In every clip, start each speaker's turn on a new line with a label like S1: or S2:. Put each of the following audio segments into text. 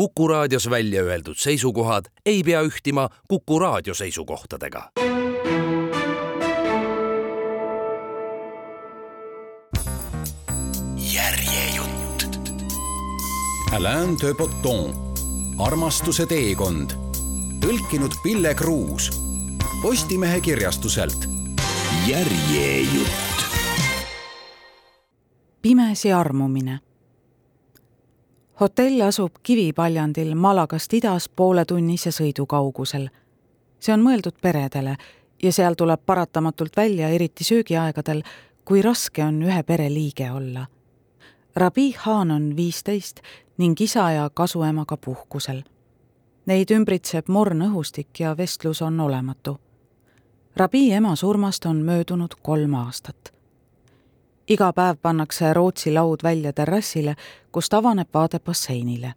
S1: Kuku raadios välja öeldud seisukohad ei pea ühtima Kuku raadio seisukohtadega. järjejutt.
S2: Alain de Botton, armastuse teekond, tõlkinud Pille Kruus Postimehe kirjastuselt. järjejutt.
S3: pimesi armumine hotell asub kivipaljandil Malagast idas pooletunnise sõidu kaugusel. see on mõeldud peredele ja seal tuleb paratamatult välja, eriti söögiaegadel, kui raske on ühe pere liige olla. Rabi Haan on viisteist ning isa ja kasuemaga puhkusel. Neid ümbritseb morn õhustik ja vestlus on olematu. Rabi ema surmast on möödunud kolm aastat iga päev pannakse Rootsi laud välja terrassile, kust avaneb vaade basseinile.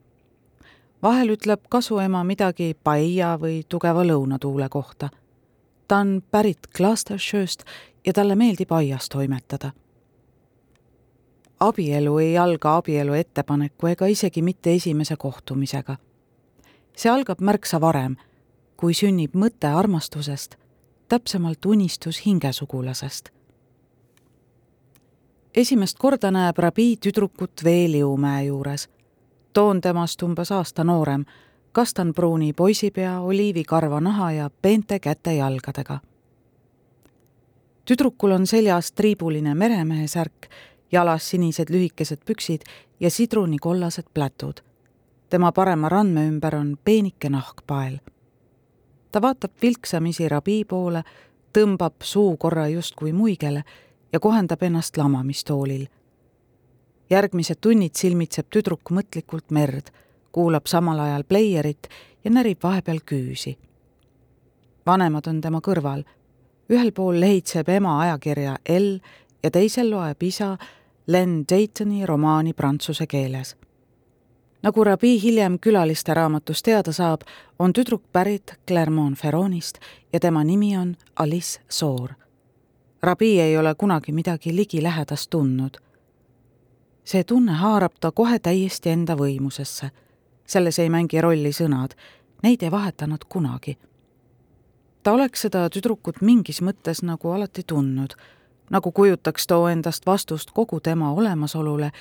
S3: vahel ütleb kasuema midagi paia või tugeva lõunatuule kohta. ta on pärit Gloucestershire'st ja talle meeldib aias toimetada. abielu ei alga abielu ettepaneku ega isegi mitte esimese kohtumisega. see algab märksa varem, kui sünnib mõte armastusest, täpsemalt unistus hingesugulasest esimest korda näeb Rabi tüdrukut Veeliumäe juures. too on temast umbes aasta noorem, kastanpruuni poisipea, oliivikarva naha ja peente käte-jalgadega. tüdrukul on seljas triibuline meremehe särk, jalas sinised lühikesed püksid ja sidrunikollased plätud. tema parema randme ümber on peenike nahkpael. ta vaatab vilksamisi Rabi poole, tõmbab suu korra justkui muigele ja kohendab ennast lamamistoolil. järgmised tunnid silmitseb tüdruk mõtlikult merd, kuulab samal ajal pleierit ja närib vahepeal küüsi. vanemad on tema kõrval. ühel pool lehitseb ema ajakirja L ja teisel loeb isa Len Daytoni romaani prantsuse keeles nagu Rabi hiljem külaliste raamatust teada saab, on tüdruk pärit Clermont-Ferrandist ja tema nimi on Alice Soor Rabi ei ole kunagi midagi ligilähedast tundnud. see tunne haarab ta kohe täiesti enda võimusesse. selles ei mängi rolli sõnad, neid ei vaheta nad kunagi. ta oleks seda tüdrukut mingis mõttes nagu alati tundnud, nagu kujutaks too endast vastust kogu tema olemasolule,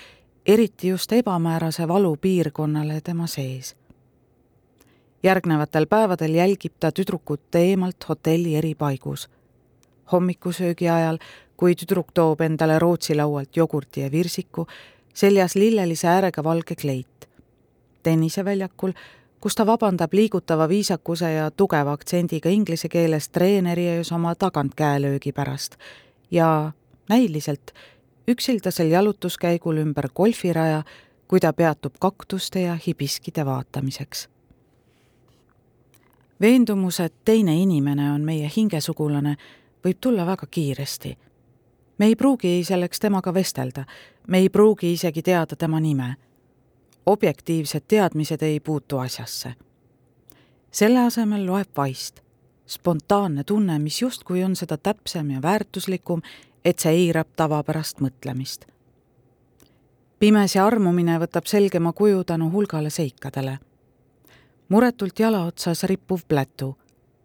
S3: eriti just ebamäärase valu piirkonnale tema sees järgnevatel päevadel jälgib ta tüdrukut eemalt hotelli eri paigus hommikusöögi ajal, kui tüdruk toob endale Rootsi laualt jogurti ja virsiku, seljas lillelise äärega valge kleit. tenniseväljakul, kus ta vabandab liigutava viisakuse ja tugeva aktsendiga inglise keeles treeneri ees oma tagantkäelöögi pärast ja näiliselt üksildasel jalutuskäigul ümber golfiraja, kui ta peatub kaktuste ja hibiskide vaatamiseks veendumus, et teine inimene on meie hingesugulane võib tulla väga kiiresti. me ei pruugi selleks temaga vestelda, me ei pruugi isegi teada tema nime. objektiivsed teadmised ei puutu asjasse. selle asemel loeb vaist, spontaanne tunne, mis justkui on seda täpsem ja väärtuslikum, et see eirab tavapärast mõtlemist. pimesi armumine võtab selgema kuju tänu hulgale seikadele muretult jala otsas rippuv plätu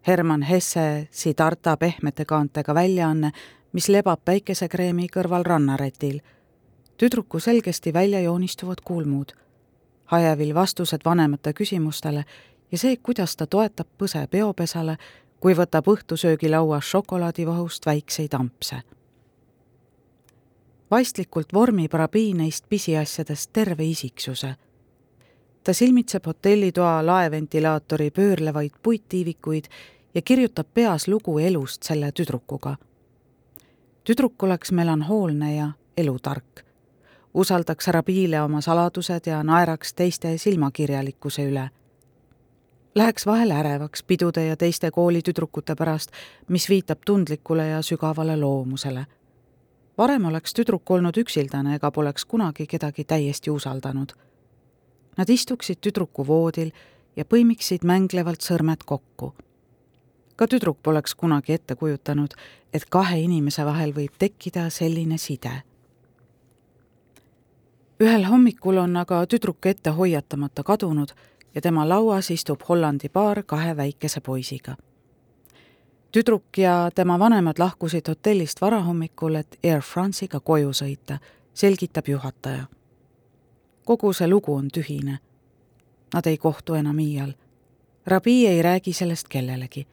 S3: Herman Hesse Siddharta pehmete kaantega väljaanne, mis lebab päikesekreemi kõrval rannarätil. tüdruku selgesti välja joonistuvad kulmud, hajevil vastused vanemate küsimustele ja see, kuidas ta toetab põse peopesale, kui võtab õhtusöögilauas šokolaadivahust väikseid ampse. vaistlikult vormib Rabi neist pisiasjadest terve isiksuse ta silmitseb hotellitoa laeventilaatori pöörlevaid puittiivikuid ja kirjutab peas lugu elust selle tüdrukuga. tüdruk oleks melanhoolne ja elutark. usaldaks Rabiile oma saladused ja naeraks teiste silmakirjalikkuse üle. Läheks vahel ärevaks pidude ja teiste koolitüdrukute pärast, mis viitab tundlikule ja sügavale loomusele. varem oleks tüdruk olnud üksildane ega poleks kunagi kedagi täiesti usaldanud Nad istuksid tüdruku voodil ja põimiksid mänglevalt sõrmed kokku. ka tüdruk poleks kunagi ette kujutanud, et kahe inimese vahel võib tekkida selline side. ühel hommikul on aga tüdruk ette hoiatamata kadunud, ja tema lauas istub Hollandi paar kahe väikese poisiga. tüdruk ja tema vanemad lahkusid hotellist varahommikul, et Air France'iga koju sõita, selgitab juhataja. Kogu see lugu on tühine. Nad ei kohtu enam iial. Rabi ei räägi sellest kellelegi.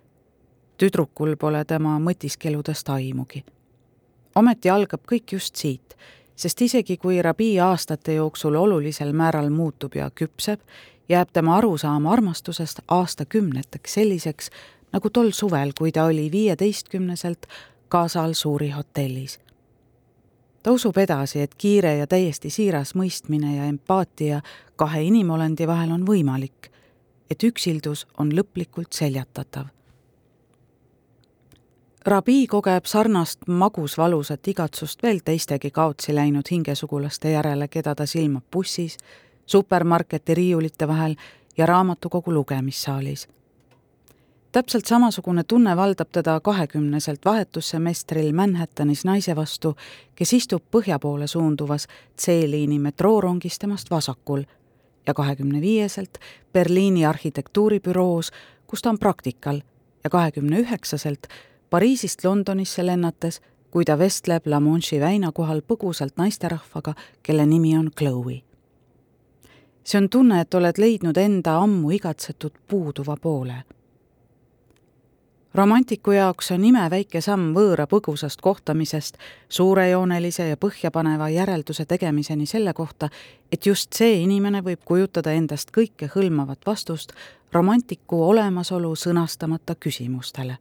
S3: tüdrukul pole tema mõtiskeludest aimugi. ometi algab kõik just siit sest isegi kui rabi aastate jooksul olulisel määral muutub ja küpseb, jääb tema arusaam armastusest aastakümneteks selliseks, nagu tol suvel, kui ta oli viieteistkümneselt Kaasal suuri hotellis. Ta usub edasi, et kiire ja täiesti siiras mõistmine ja empaatia kahe inimolendi vahel on võimalik, et üksildus on lõplikult seljatatav Rabi kogeb sarnast magusvalusat igatsust veel teistegi kaotsi läinud hingesugulaste järele, keda ta silmab bussis, supermarketi riiulite vahel ja raamatukogu lugemissaalis. Täpselt samasugune tunne valdab teda kahekümneselt vahetussemestril Manhattanis naise vastu, kes istub põhja poole suunduvas C-liini metroorongis temast vasakul ja kahekümne viieselt Berliini arhitektuuribüroos, kus ta on praktikal ja kahekümne üheksaselt Pariisist Londonisse lennates, kui ta vestleb La Manche'i väina kohal põgusalt naisterahvaga, kelle nimi on Chloe. see on tunne, et oled leidnud enda ammu igatsetud puuduva poole. Romantiku jaoks on imeväike samm võõra põgusast kohtamisest suurejoonelise ja põhjapaneva järelduse tegemiseni selle kohta, et just see inimene võib kujutada endast kõikehõlmavat vastust romantiku olemasolu sõnastamata küsimustele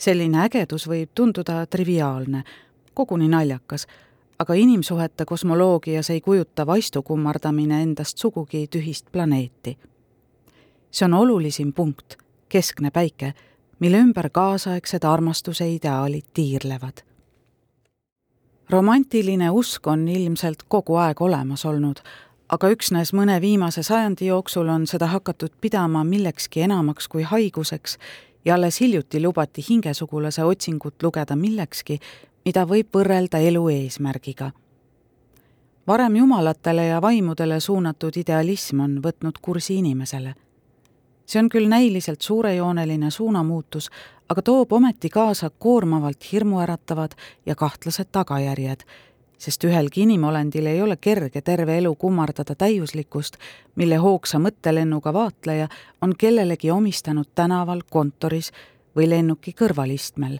S3: selline ägedus võib tunduda triviaalne, koguni naljakas, aga inimsuhete kosmoloogias ei kujuta vaistu kummardamine endast sugugi tühist planeeti. see on olulisim punkt, keskne päike, mille ümber kaasaegsed armastuse ideaalid tiirlevad. romantiline usk on ilmselt kogu aeg olemas olnud, aga üksnes mõne viimase sajandi jooksul on seda hakatud pidama millekski enamaks kui haiguseks ja alles hiljuti lubati hingesugulase otsingut lugeda millekski, mida võib võrrelda elu eesmärgiga. varem jumalatele ja vaimudele suunatud idealism on võtnud kursi inimesele. See on küll näiliselt suurejooneline suunamuutus, aga toob ometi kaasa koormavalt hirmuäratavad ja kahtlased tagajärjed sest ühelgi inimolendil ei ole kerge terve elu kummardada täiuslikkust, mille hoogsa mõttelennuga vaatleja on kellelegi omistanud tänaval, kontoris või lennuki kõrvalistmel.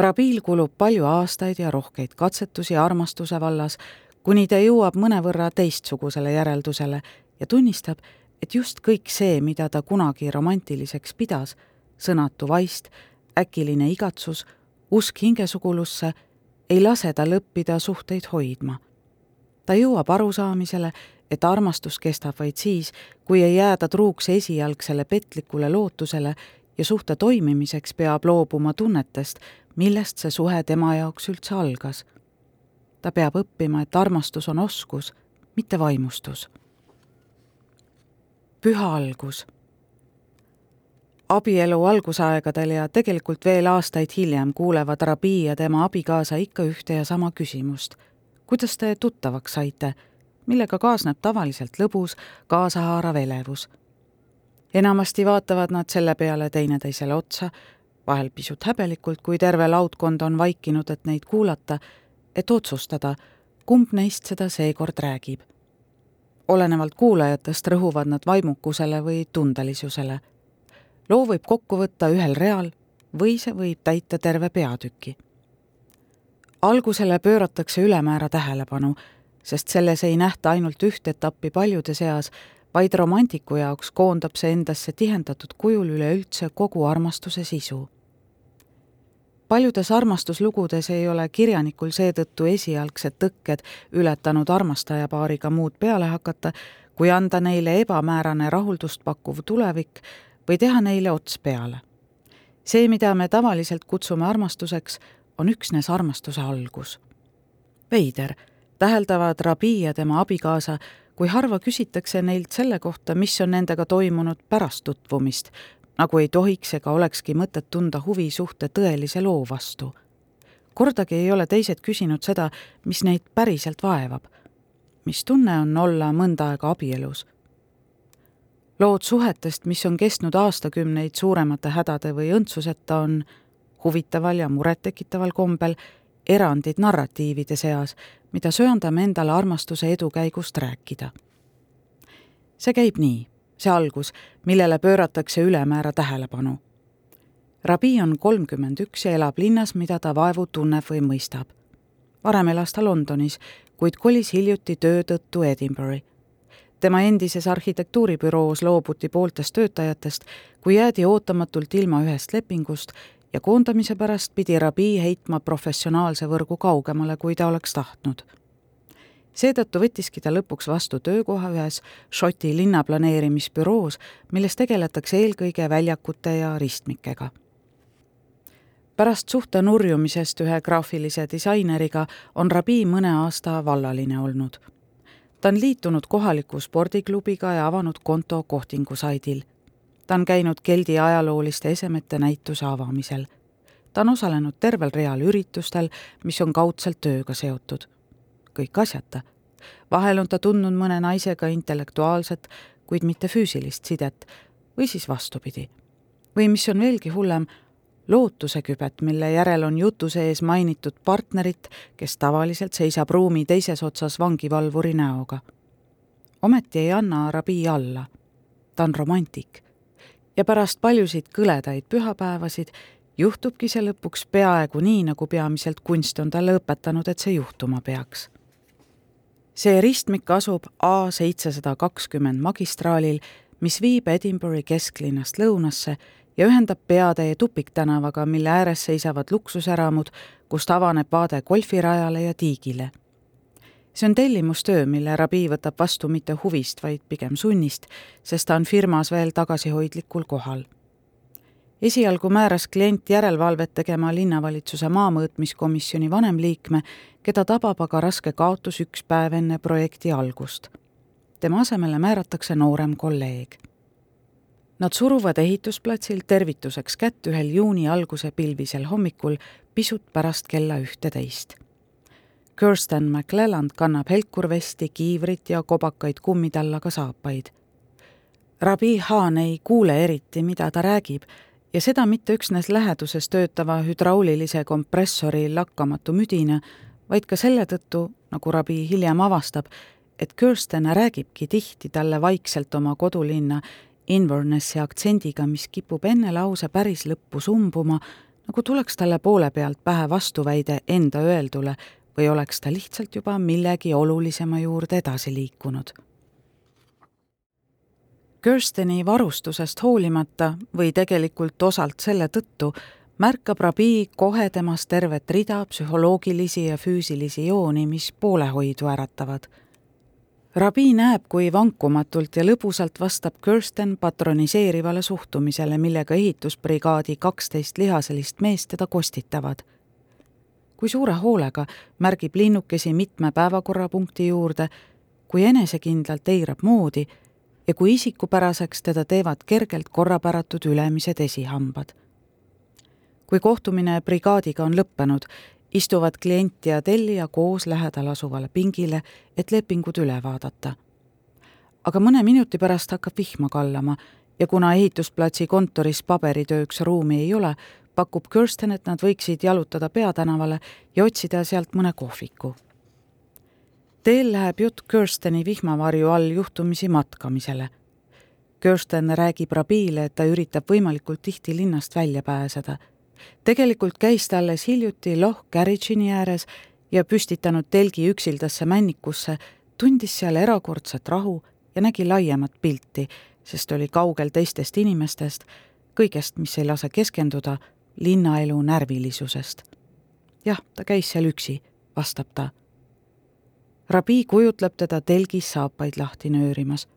S3: Rabil kulub palju aastaid ja rohkeid katsetusi armastuse vallas, kuni ta jõuab mõnevõrra teistsugusele järeldusele ja tunnistab, et just kõik see, mida ta kunagi romantiliseks pidas, sõnatu vaist, äkiline igatsus, usk hingesugulusse ei lase tal õppida suhteid hoidma. ta jõuab arusaamisele, et armastus kestab vaid siis, kui ei jääda truuks esialgsele petlikule lootusele ja suhte toimimiseks peab loobuma tunnetest, millest see suhe tema jaoks üldse algas. ta peab õppima, et armastus on oskus, mitte vaimustus. Püha algus abielu algusaegadel ja tegelikult veel aastaid hiljem kuulevad Rabi ja tema abikaasa ikka ühte ja sama küsimust. kuidas te tuttavaks saite, millega kaasneb tavaliselt lõbus, kaasahaarav elevus? enamasti vaatavad nad selle peale teineteisele otsa, vahel pisut häbelikult, kui terve laudkond on vaikinud, et neid kuulata, et otsustada, kumb neist seda seekord räägib. Olenevalt kuulajatest rõhuvad nad vaimukusele või tundelisusele loo võib kokku võtta ühel real või see võib täita terve peatüki. algusele pööratakse ülemäära tähelepanu, sest selles ei nähta ainult üht etappi paljude seas, vaid romantiku jaoks koondab see endasse tihendatud kujul üleüldse kogu armastuse sisu. Paljudes armastuslugudes ei ole kirjanikul seetõttu esialgsed tõkked ületanud armastajapaariga muud peale hakata, kui anda neile ebamäärane rahuldust pakkuv tulevik või teha neile ots peale. see, mida me tavaliselt kutsume armastuseks, on üksnes armastuse algus. veider, täheldavad Rabi ja tema abikaasa, kui harva küsitakse neilt selle kohta, mis on nendega toimunud pärast tutvumist, nagu ei tohiks ega olekski mõtet tunda huvi suhte tõelise loo vastu. kordagi ei ole teised küsinud seda, mis neid päriselt vaevab. mis tunne on olla mõnda aega abielus lood suhetest, mis on kestnud aastakümneid suuremate hädade või õndsuseta, on huvitaval ja murettekitaval kombel erandid narratiivide seas, mida söandame endale armastuse edukäigust rääkida. see käib nii, see algus, millele pööratakse ülemäära tähelepanu. Rabi on kolmkümmend üks ja elab linnas, mida ta vaevu tunneb või mõistab. varem elas ta Londonis, kuid kolis hiljuti töö tõttu Edinburgh'i tema endises arhitektuuribüroos loobuti pooltest töötajatest, kui jäädi ootamatult ilma ühest lepingust ja koondamise pärast pidi Rabi heitma professionaalse võrgu kaugemale, kui ta oleks tahtnud. Seetõttu võttiski ta lõpuks vastu töökoha ühes Šoti linnaplaneerimisbüroos, milles tegeletakse eelkõige väljakute ja ristmikega pärast suhte nurjumisest ühe graafilise disaineriga on Rabi mõne aasta vallaline olnud ta on liitunud kohaliku spordiklubiga ja avanud konto Kohtingu saidil. ta on käinud Geldi ajalooliste esemete näituse avamisel. ta on osalenud tervel real üritustel, mis on kaudselt tööga seotud. Kõik asjata. vahel on ta tundnud mõne naisega intellektuaalset, kuid mitte füüsilist sidet või siis vastupidi. või mis on veelgi hullem, lootusekübet, mille järel on jutu sees mainitud partnerit, kes tavaliselt seisab ruumi teises otsas vangivalvuri näoga. ometi ei anna Arabi alla. ta on romantik. ja pärast paljusid kõledaid pühapäevasid juhtubki see lõpuks peaaegu nii, nagu peamiselt kunst on talle õpetanud, et see juhtuma peaks. See ristmik asub A seitsesada kakskümmend magistraalil, mis viib Edinburgh'i kesklinnast lõunasse ja ühendab peatee Tupiktänavaga, mille ääres seisavad luksuseramud, kust avaneb vaade golfirajale ja tiigile. see on tellimustöö, mille Rabi võtab vastu mitte huvist, vaid pigem sunnist, sest ta on firmas veel tagasihoidlikul kohal. esialgu määras klient järelevalvet tegema linnavalitsuse maamõõtmiskomisjoni vanemliikme, keda tabab aga raske kaotus üks päev enne projekti algust. tema asemele määratakse noorem kolleeg Nad suruvad ehitusplatsil tervituseks kätt ühel juuni alguse pilvisel hommikul pisut pärast kella ühteteist. Kirsten McClelland kannab helkurvesti, kiivrit ja kobakaid kummitallaga saapaid. Rabi Haan ei kuule eriti, mida ta räägib ja seda mitte üksnes läheduses töötava hüdraulilise kompressori lakkamatu müdina, vaid ka selle tõttu, nagu Rabi hiljem avastab, et Kirsten räägibki tihti talle vaikselt oma kodulinna Invernessi aktsendiga, mis kipub enne lause päris lõppu sumbuma, nagu tuleks talle poole pealt pähe vastuväide enda öeldule või oleks ta lihtsalt juba millegi olulisema juurde edasi liikunud. Kirsteni varustusest hoolimata või tegelikult osalt selle tõttu märkab Rabi kohe temas tervet rida psühholoogilisi ja füüsilisi jooni, mis poolehoidu äratavad Rabi näeb, kui vankumatult ja lõbusalt vastab Kirsten patroniseerivale suhtumisele, millega ehitusbrigaadi kaksteist lihaselist meest teda kostitavad. kui suure hoolega märgib linnukesi mitme päevakorrapunkti juurde, kui enesekindlalt eirab moodi ja kui isikupäraseks teda teevad kergelt korrapäratud ülemised esihambad. Kui kohtumine brigaadiga on lõppenud istuvad klient ja tellija koos lähedal asuvale pingile, et lepingud üle vaadata. aga mõne minuti pärast hakkab vihma kallama ja kuna ehitusplatsi kontoris paberitööks ruumi ei ole, pakub Kirsten, et nad võiksid jalutada peatänavale ja otsida sealt mõne kohviku. teel läheb jutt Kirsteni vihmavarju all juhtumisi matkamisele. Kirsten räägib Rabile, et ta üritab võimalikult tihti linnast välja pääseda tegelikult käis ta alles hiljuti Loh Carriage'i ääres ja püstitanud telgi üksildasse männikusse, tundis seal erakordset rahu ja nägi laiemat pilti, sest oli kaugel teistest inimestest, kõigest, mis ei lase keskenduda linnaelu närvilisusest. jah, ta käis seal üksi, vastab ta. Rabi kujutleb teda telgis saapaid lahti nöörimas.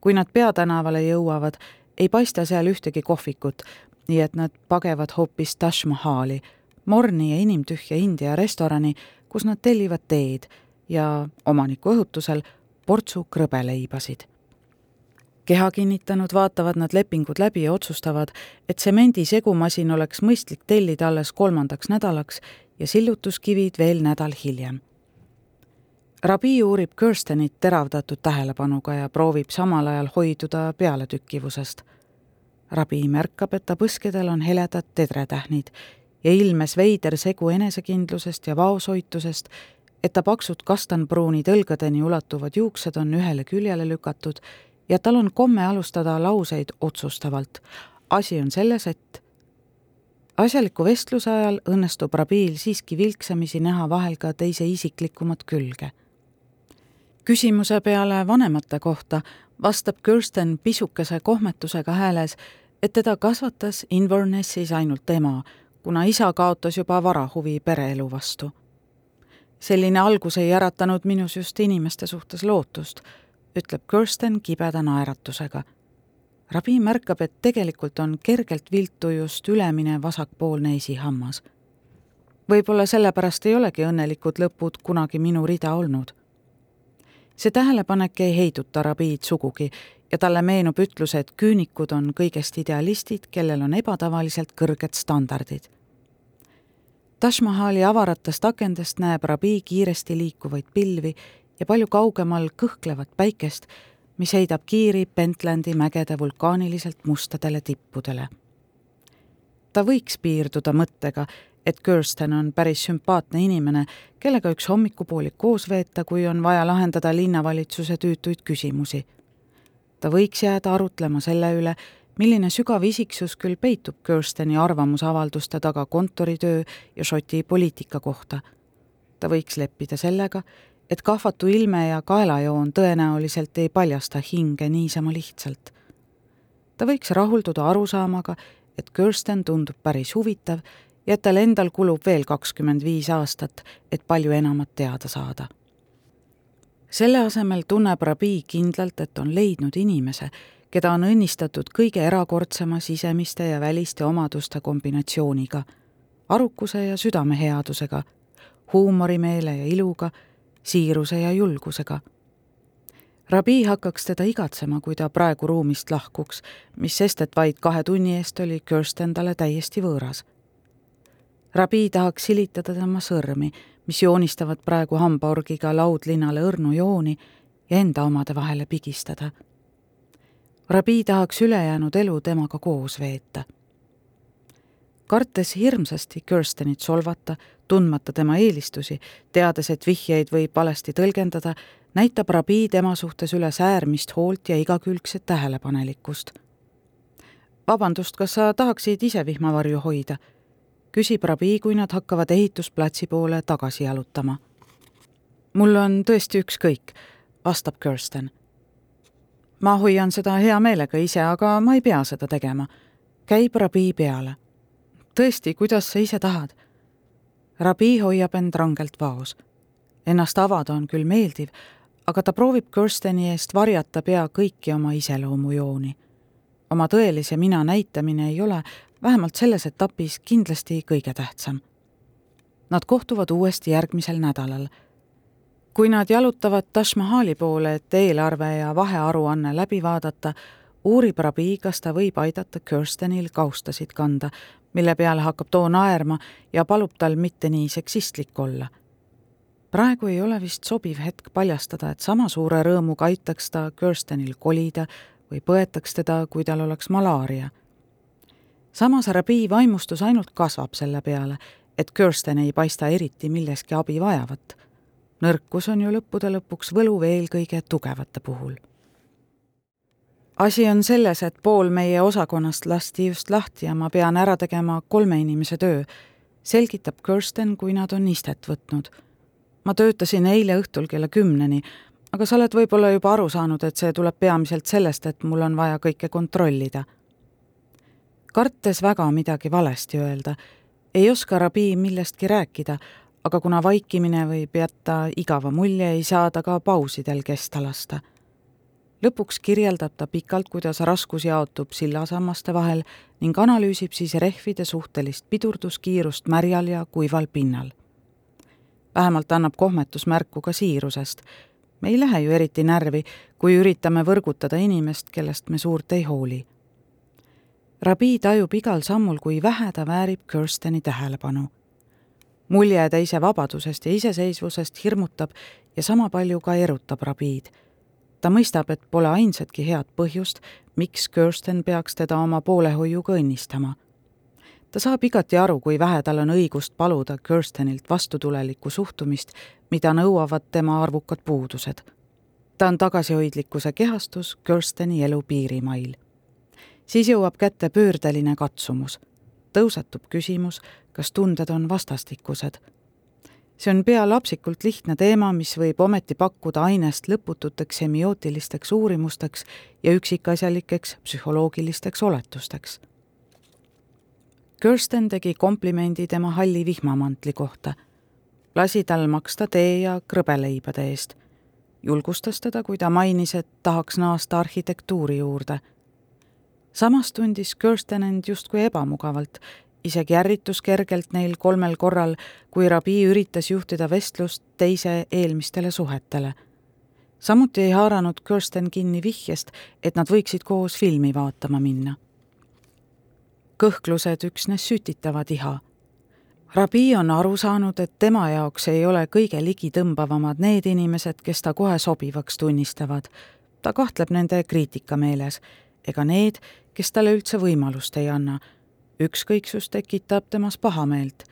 S3: kui nad peatänavale jõuavad, ei paista seal ühtegi kohvikut, nii et nad pagevad hoopis Taj Mahali, morni ja inimtühja India restorani, kus nad tellivad teed ja omaniku õhutusel portsu krõbeleibasid. keha kinnitanud vaatavad nad lepingud läbi ja otsustavad, et tsemendi segumasin oleks mõistlik tellida alles kolmandaks nädalaks ja sillutuskivid veel nädal hiljem. Rabi uurib Kirstenit teravdatud tähelepanuga ja proovib samal ajal hoiduda pealetükkivusest. Rabi märkab, et ta põskedel on heledad tedretähnid ja ilmes veider segu enesekindlusest ja vaoshoitusest, et ta paksud kastanpruunid õlgadeni ulatuvad juuksed on ühele küljele lükatud ja tal on komme alustada lauseid otsustavalt. asi on selles, et asjaliku vestluse ajal õnnestub Rabil siiski vilksamisi näha vahel ka teise isiklikumat külge. küsimuse peale vanemate kohta vastab Kirsten pisukese kohmetusega hääles, et teda kasvatas Invernessis ainult ema, kuna isa kaotas juba vara huvi pereelu vastu. selline algus ei äratanud minus just inimeste suhtes lootust, ütleb Kirsten kibeda naeratusega. rabi märkab, et tegelikult on kergelt viltu just ülemine vasakpoolne esihammas. võib-olla sellepärast ei olegi õnnelikud lõpud kunagi minu rida olnud. see tähelepanek ei heiduta rabiid sugugi ja talle meenub ütlus, et küünikud on kõigest idealistid, kellel on ebatavaliselt kõrged standardid. Taj Mahali avaratest akendest näeb Rabi kiiresti liikuvaid pilvi ja palju kaugemal kõhklevat päikest, mis heidab kiiri Pentlandi mägede vulkaaniliselt mustadele tippudele. ta võiks piirduda mõttega, et Kirsten on päris sümpaatne inimene, kellega üks hommikupoolik koos veeta, kui on vaja lahendada linnavalitsuse tüütuid küsimusi ta võiks jääda arutlema selle üle, milline sügav isiksus küll peitub Kirsteni arvamusavalduste taga kontoritöö ja Šoti poliitika kohta. ta võiks leppida sellega, et kahvatu ilme ja kaelajoon tõenäoliselt ei paljasta hinge niisama lihtsalt. ta võiks rahulduda arusaamaga, et Kirsten tundub päris huvitav ja et tal endal kulub veel kakskümmend viis aastat, et palju enamat teada saada selle asemel tunneb Rabi kindlalt, et on leidnud inimese, keda on õnnistatud kõige erakordsema sisemiste ja väliste omaduste kombinatsiooniga, arukuse ja südameheadusega, huumorimeele ja iluga, siiruse ja julgusega. Rabi hakkaks teda igatsema, kui ta praegu ruumist lahkuks, mis sest, et vaid kahe tunni eest oli Kirsten talle täiesti võõras. Rabi tahaks silitada tema sõrmi mis joonistavad praegu hambaorgiga laudlinnale õrnu jooni ja enda omade vahele pigistada. Rabi tahaks ülejäänud elu temaga koos veeta. kartes hirmsasti Kirstenit solvata, tundmata tema eelistusi, teades, et vihjeid võib valesti tõlgendada, näitab Rabi tema suhtes üles äärmist hoolt ja igakülgset tähelepanelikkust. vabandust, kas sa tahaksid ise vihmavarju hoida? Küsib Rabi, kui nad hakkavad ehitusplatsi poole tagasi jalutama. mul on tõesti ükskõik, vastab Kirsten. ma hoian seda hea meelega ise, aga ma ei pea seda tegema. käib Rabi peale. tõesti, kuidas sa ise tahad? Rabi hoiab end rangelt vaos. Ennast avada on küll meeldiv, aga ta proovib Kirsteni eest varjata pea kõiki oma iseloomujooni. oma tõelise mina näitamine ei ole vähemalt selles etapis kindlasti kõige tähtsam. Nad kohtuvad uuesti järgmisel nädalal. kui nad jalutavad Taj Mahali poole, et eelarve ja vahearuanne läbi vaadata, uurib Rabi, kas ta võib aidata Kirstenil kaustasid kanda, mille peale hakkab too naerma ja palub tal mitte nii seksistlik olla. praegu ei ole vist sobiv hetk paljastada, et sama suure rõõmuga aitaks ta Kirstenil kolida või põetaks teda, kui tal oleks malaaria samas Rabi vaimustus ainult kasvab selle peale, et Kirsten ei paista eriti milleski abi vajavat. nõrkus on ju lõppude lõpuks võluv eelkõige tugevate puhul. asi on selles, et pool meie osakonnast lasti just lahti ja ma pean ära tegema kolme inimese töö, selgitab Kirsten, kui nad on istet võtnud. ma töötasin eile õhtul kella kümneni, aga sa oled võib-olla juba aru saanud, et see tuleb peamiselt sellest, et mul on vaja kõike kontrollida kartes väga midagi valesti öelda, ei oska Rabi millestki rääkida, aga kuna vaikimine võib jätta igava mulje, ei saa ta ka pausidel kesta lasta. lõpuks kirjeldab ta pikalt, kuidas raskus jaotub sillasammaste vahel ning analüüsib siis rehvide suhtelist pidurduskiirust märjal ja kuival pinnal. vähemalt annab kohmetus märku ka siirusest. me ei lähe ju eriti närvi, kui üritame võrgutada inimest, kellest me suurt ei hooli Rabi tajub igal sammul, kui vähe ta väärib Kirsteni tähelepanu. mulje teise vabadusest ja iseseisvusest hirmutab ja sama palju ka erutab Rabiid. ta mõistab, et pole ainsatki head põhjust, miks Kirsten peaks teda oma poolehoiuga õnnistama. ta saab igati aru, kui vähe tal on õigust paluda Kirstenilt vastutulelikku suhtumist, mida nõuavad tema arvukad puudused. ta on tagasihoidlikkuse kehastus Kirsteni elu piirimail. Siis jõuab kätte pöördeline katsumus. tõusetub küsimus, kas tunded on vastastikused see on pea lapsikult lihtne teema, mis võib ometi pakkuda ainest lõpututeks semiootilisteks uurimusteks ja üksikasjalikeks psühholoogilisteks oletusteks. Kirsten tegi komplimendi tema halli vihmamantli kohta, lasi tal maksta tee ja krõbeleibade eest, julgustas teda, kui ta mainis, et tahaks naasta arhitektuuri juurde. Samas tundis Kirsten end justkui ebamugavalt isegi ärritus kergelt neil kolmel korral, kui rabi üritas juhtida vestlust teise eelmistele suhetele. samuti ei haaranud Kirsten kinni vihjest, et nad võiksid koos filmi vaatama minna. kõhklused üksnes sütitavad iha. Rabi on aru saanud, et tema jaoks ei ole kõige ligitõmbavamad need inimesed, kes ta kohe sobivaks tunnistavad. ta kahtleb nende kriitikameeles ega need, kes talle üldse võimalust ei anna ükskõiksus tekitab temas pahameelt,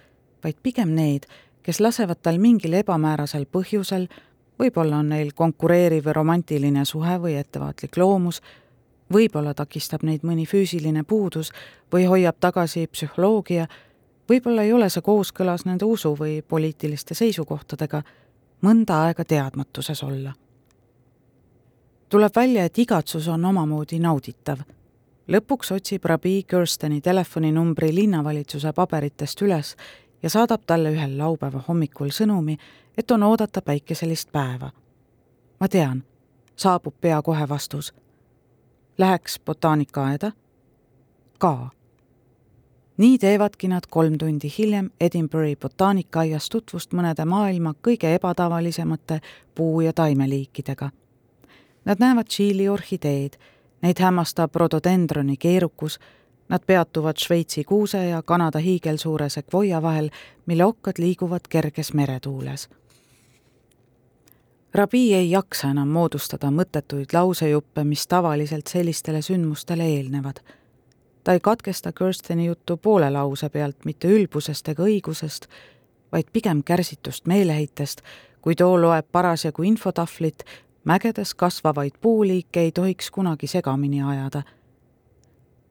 S3: vaid pigem need, kes lasevad tal mingil ebamäärasel põhjusel, võib-olla on neil konkureeriv romantiline suhe või ettevaatlik loomus, võib-olla takistab neid mõni füüsiline puudus või hoiab tagasi psühholoogia, võib-olla ei ole see kooskõlas nende usu või poliitiliste seisukohtadega, mõnda aega teadmatuses olla. tuleb välja, et igatsus on omamoodi nauditav lõpuks otsib rabi Kirsteni telefoninumbri linnavalitsuse paberitest üles ja saadab talle ühel laupäeva hommikul sõnumi, et on oodata päikeselist päeva. ma tean, saabub pea kohe vastus. Läheks botaanikaaeda? ka. nii teevadki nad kolm tundi hiljem Edinburghi botaanikaaias tutvust mõnede maailma kõige ebatavalisemate puu- ja taimeliikidega. Nad näevad Tšiili orhideed Neid hämmastab rododendroni keerukus, nad peatuvad Šveitsi kuuse ja Kanada hiigelsuure sekvoia vahel, mille okkad liiguvad kerges meretuules. Rabi ei jaksa enam moodustada mõttetuid lausejuppe, mis tavaliselt sellistele sündmustele eelnevad. ta ei katkesta Kirsteni juttu poole lause pealt mitte ülbusest ega õigusest, vaid pigem kärsitust meeleheitest, kui too loeb parasjagu infotahvlit mägedes kasvavaid puuliike ei tohiks kunagi segamini ajada.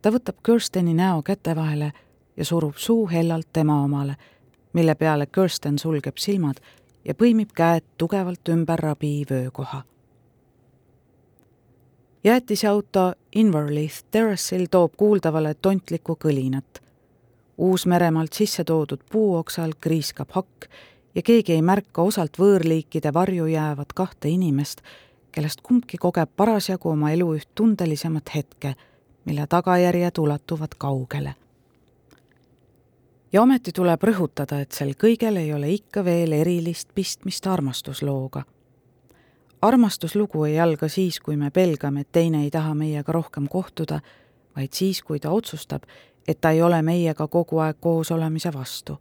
S3: ta võtab Kirsteni näo käte vahele ja surub suu hellalt tema omale, mille peale Kirsten sulgeb silmad ja põimib käed tugevalt ümber rabi vöökoha. jäätiseauto Inverleith terrassil toob kuuldavale tontlikku kõlinat. Uus-Meremaalt sisse toodud puuoksal kriiskab hakk ja keegi ei märka osalt võõrliikide varju jäävat kahte inimest, kellest kumbki kogeb parasjagu oma elu üht tundelisemat hetke, mille tagajärjed ulatuvad kaugele. ja ometi tuleb rõhutada, et sel kõigel ei ole ikka veel erilist pistmist armastuslooga. armastuslugu ei alga siis, kui me pelgame, et teine ei taha meiega rohkem kohtuda, vaid siis, kui ta otsustab, et ta ei ole meiega kogu aeg koos olemise vastu.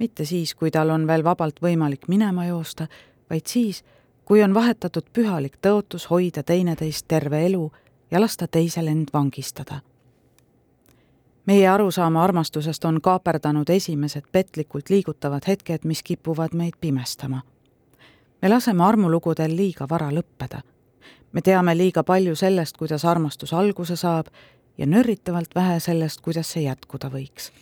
S3: Mitte siis, kui tal on veel vabalt võimalik minema joosta, vaid siis, kui on vahetatud pühalik tõotus hoida teineteist terve elu ja lasta teisel end vangistada. meie arusaama armastusest on kaaperdanud esimesed petlikult liigutavad hetked, mis kipuvad meid pimestama. me laseme armulugudel liiga vara lõppeda. me teame liiga palju sellest, kuidas armastus alguse saab ja nörritavalt vähe sellest, kuidas see jätkuda võiks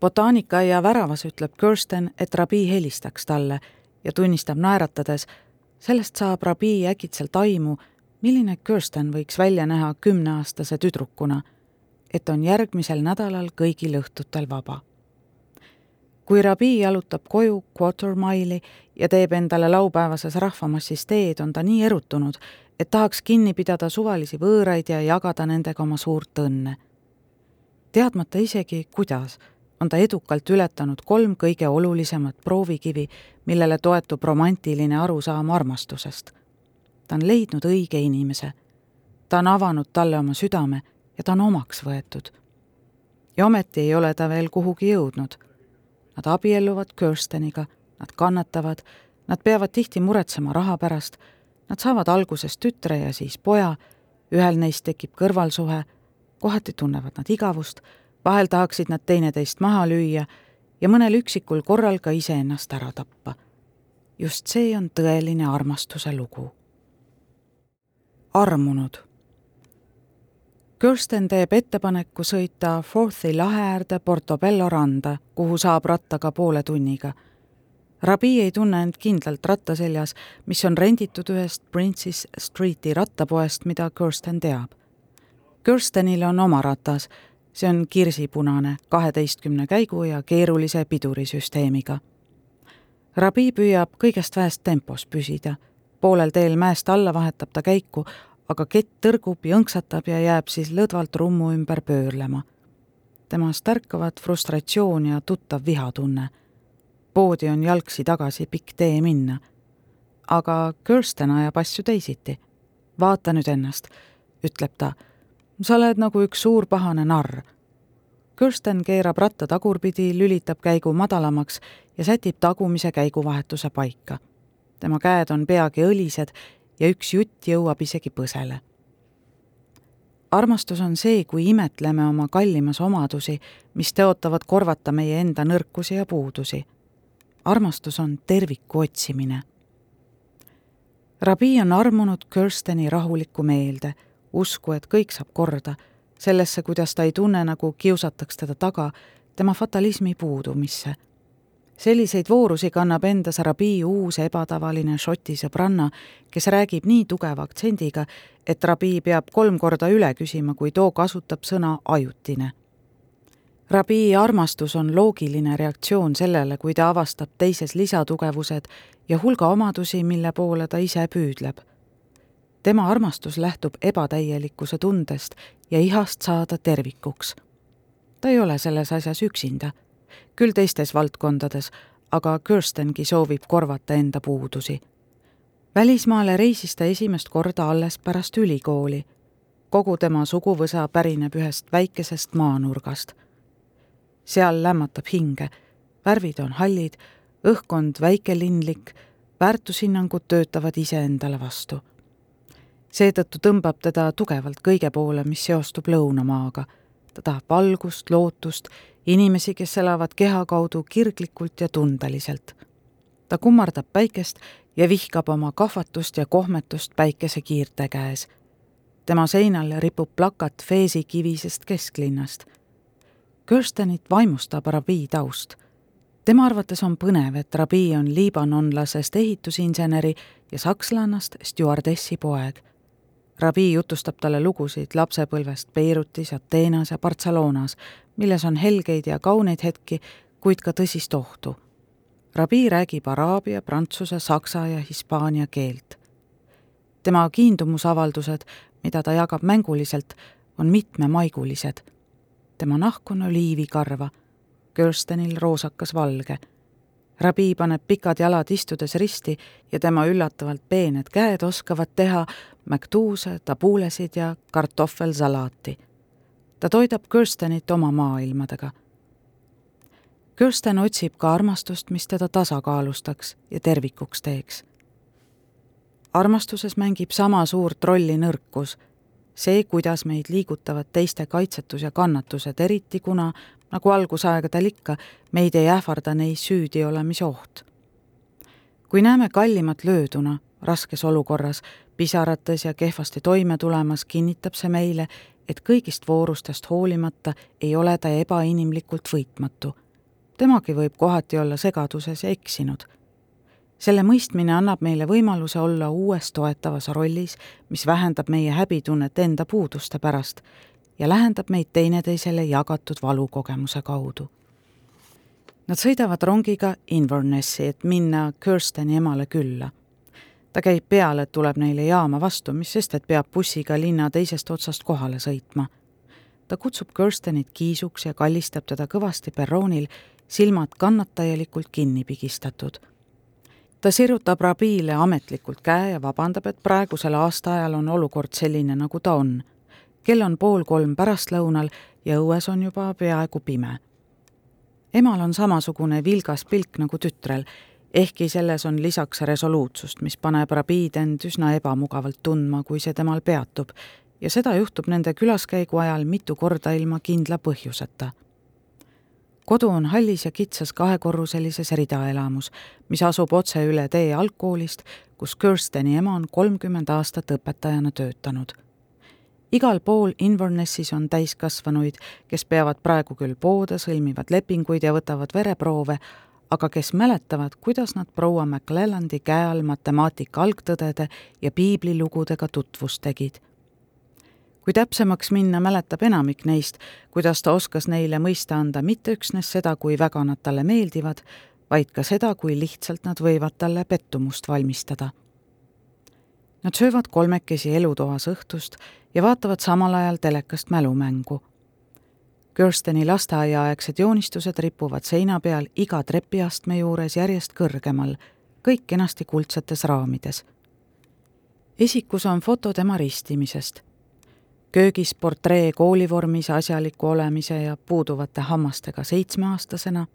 S3: botaanikaaia väravas ütleb Kirsten, et rabi helistaks talle ja tunnistab naeratades, sellest saab rabi äkitselt aimu, milline Kirsten võiks välja näha kümneaastase tüdrukuna, et on järgmisel nädalal kõigil õhtutel vaba. kui rabi jalutab koju quarter mile'i ja teeb endale laupäevases rahvamassis teed, on ta nii erutunud, et tahaks kinni pidada suvalisi võõraid ja jagada nendega oma suurt õnne. teadmata isegi, kuidas on ta edukalt ületanud kolm kõige olulisemat proovikivi, millele toetub romantiline arusaam armastusest. ta on leidnud õige inimese. ta on avanud talle oma südame ja ta on omaks võetud. ja ometi ei ole ta veel kuhugi jõudnud. Nad abielluvad Kirsteniga, nad kannatavad, Nad peavad tihti muretsema raha pärast, nad saavad alguses tütre ja siis poja, ühel neist tekib kõrvalsuhe, kohati tunnevad nad igavust, vahel tahaksid nad teineteist maha lüüa ja mõnel üksikul korral ka iseennast ära tappa. just see on tõeline armastuse lugu. armunud. Kirsten teeb ettepaneku sõita Forthi lahe äärde Portobello randa, kuhu saab rattaga poole tunniga. Rabi ei tunne end kindlalt ratta seljas, mis on renditud ühest Princess Streeti rattapoest, mida Kirsten teab. Kirstenil on oma ratas see on kirsipunane, kaheteistkümne käigu ja keerulise pidurisüsteemiga. Rabi püüab kõigest väest tempos püsida. poolel teel mäest alla vahetab ta käiku, aga kett tõrgub, jõnksatab ja jääb siis lõdvalt rummu ümber pöörlema. temast ärkavad frustratsioon ja tuttav vihatunne. poodi on jalgsi tagasi pikk tee minna. aga Kirsten ajab asju teisiti. vaata nüüd ennast, ütleb ta sa oled nagu üks suur pahane narr. Kirsten keerab ratta tagurpidi, lülitab käigu madalamaks ja sätib tagumise käiguvahetuse paika. tema käed on peagi õlised ja üks jutt jõuab isegi põsele. armastus on see, kui imetleme oma kallimas omadusi, mis tõotavad korvata meie enda nõrkusi ja puudusi. armastus on terviku otsimine. Rabi on armunud Kirsteni rahulikku meelde usku, et kõik saab korda, sellesse, kuidas ta ei tunne, nagu kiusataks teda taga, tema fatalismi puudumisse. selliseid voorusi kannab endas Rabi uus ebatavaline Šoti sõbranna, kes räägib nii tugeva aktsendiga, et Rabi peab kolm korda üle küsima, kui too kasutab sõna ajutine. Rabi armastus on loogiline reaktsioon sellele, kui ta avastab teises lisatugevused ja hulga omadusi, mille poole ta ise püüdleb tema armastus lähtub ebatäielikkuse tundest ja ihast saada tervikuks. ta ei ole selles asjas üksinda, küll teistes valdkondades, aga Kirstengi soovib korvata enda puudusi. välismaale reisis ta esimest korda alles pärast ülikooli. kogu tema suguvõsa pärineb ühest väikesest maanurgast. seal lämmatab hinge, värvid on hallid, õhkkond väikelinlik, väärtushinnangud töötavad iseendale vastu seetõttu tõmbab teda tugevalt kõige poole, mis seostub lõunamaaga. ta tahab valgust, lootust, inimesi, kes elavad keha kaudu kirglikult ja tundeliselt. ta kummardab päikest ja vihkab oma kahvatust ja kohmetust päikesekiirte käes. tema seinal ripub plakat Feesi kivisest kesklinnast. Kirstenit vaimustab Rabi taust tema arvates on põnev, et Rabi on liibanonlasest ehitusinseneri ja sakslannast stjuardessi poeg Rabi jutustab talle lugusid lapsepõlvest Beirutis, Ateenas ja Barcelonas, milles on helgeid ja kauneid hetki, kuid ka tõsist ohtu. Rabi räägib araabia, prantsuse, saksa ja hispaania keelt. tema kiindumusavaldused, mida ta jagab mänguliselt, on mitmemaigulised. tema nahk on oliivikarva, Kirstenil roosakas valge Rabi paneb pikad jalad istudes risti ja tema üllatavalt peened käed oskavad teha mäktuuse, tabulesid ja kartohvelsalaati. ta toidab Kirstenit oma maailmadega. Kirsten otsib ka armastust, mis teda tasakaalustaks ja tervikuks teeks. armastuses mängib sama suurt rolli nõrkus, see, kuidas meid liigutavad teiste kaitsetus ja kannatused, eriti kuna nagu algusaegadel ikka, meid ei ähvarda neis süüdi olemise oht. kui näeme kallimat lööduna, raskes olukorras, pisarates ja kehvasti toime tulemas, kinnitab see meile, et kõigist voorustest hoolimata ei ole ta ebainimlikult võitmatu. temagi võib kohati olla segaduses ja eksinud. selle mõistmine annab meile võimaluse olla uues toetavas rollis, mis vähendab meie häbitunnet enda puuduste pärast ja lähendab meid teineteisele jagatud valukogemuse kaudu. Nad sõidavad rongiga Invernessi, et minna Kirsteni emale külla. Ta käib peale, tuleb neile jaama vastu, mis sest, et peab bussiga linna teisest otsast kohale sõitma. ta kutsub Kirstenit kiisuks ja kallistab teda kõvasti perroonil, silmad kannatajalikult kinni pigistatud ta sirutab Rabile ametlikult käe ja vabandab, et praegusel aastaajal on olukord selline, nagu ta on kell on pool kolm pärastlõunal ja õues on juba peaaegu pime. emal on samasugune vilgas pilk nagu tütrel ehkki selles on lisaks resoluutsust, mis paneb rabiid end üsna ebamugavalt tundma, kui see temal peatub ja seda juhtub nende külaskäigu ajal mitu korda ilma kindla põhjuseta. kodu on hallis ja kitsas kahekorruselises ridaelamus, mis asub otse üle tee algkoolist, kus Kirsteni ema on kolmkümmend aastat õpetajana töötanud igal pool Invernessis on täiskasvanuid, kes peavad praegu küll poode, sõlmivad lepinguid ja võtavad vereproove, aga kes mäletavad, kuidas nad proua McClellandi käe all matemaatika algtõdede ja piiblilugudega tutvust tegid. kui täpsemaks minna, mäletab enamik neist, kuidas ta oskas neile mõista anda mitte üksnes seda, kui väga nad talle meeldivad, vaid ka seda, kui lihtsalt nad võivad talle pettumust valmistada. Nad söövad kolmekesi elutoas õhtust ja vaatavad samal ajal telekast mälumängu Kirsteni lasteaiaaegsed joonistused ripuvad seina peal iga trepiastme juures järjest kõrgemal, kõik kenasti kuldsetes raamides. esikus on foto tema ristimisest. köögis portree koolivormis asjaliku olemise ja puuduvate hammastega seitsmeaastasena,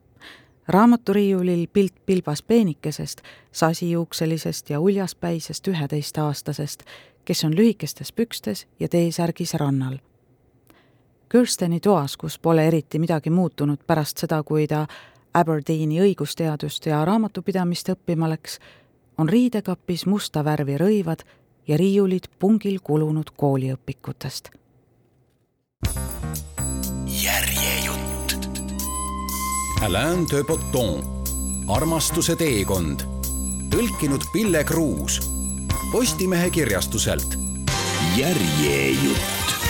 S3: raamaturiiulil pilt pilbas peenikesest, sasijuukselisest ja uljaspäisest üheteistaastasest, kes on lühikestes pükstes ja T-särgis rannal Kirsteni toas, kus pole eriti midagi muutunud pärast seda, kui ta Aberdeeni õigusteadust ja raamatupidamist õppima läks, on riidekapis musta värvi rõivad ja riiulid pungil kulunud kooliõpikutest.
S2: järjejutt. Alain de Botton, armastuse teekond, tõlkinud Pille Kruus Postimehe kirjastuselt. järjejutt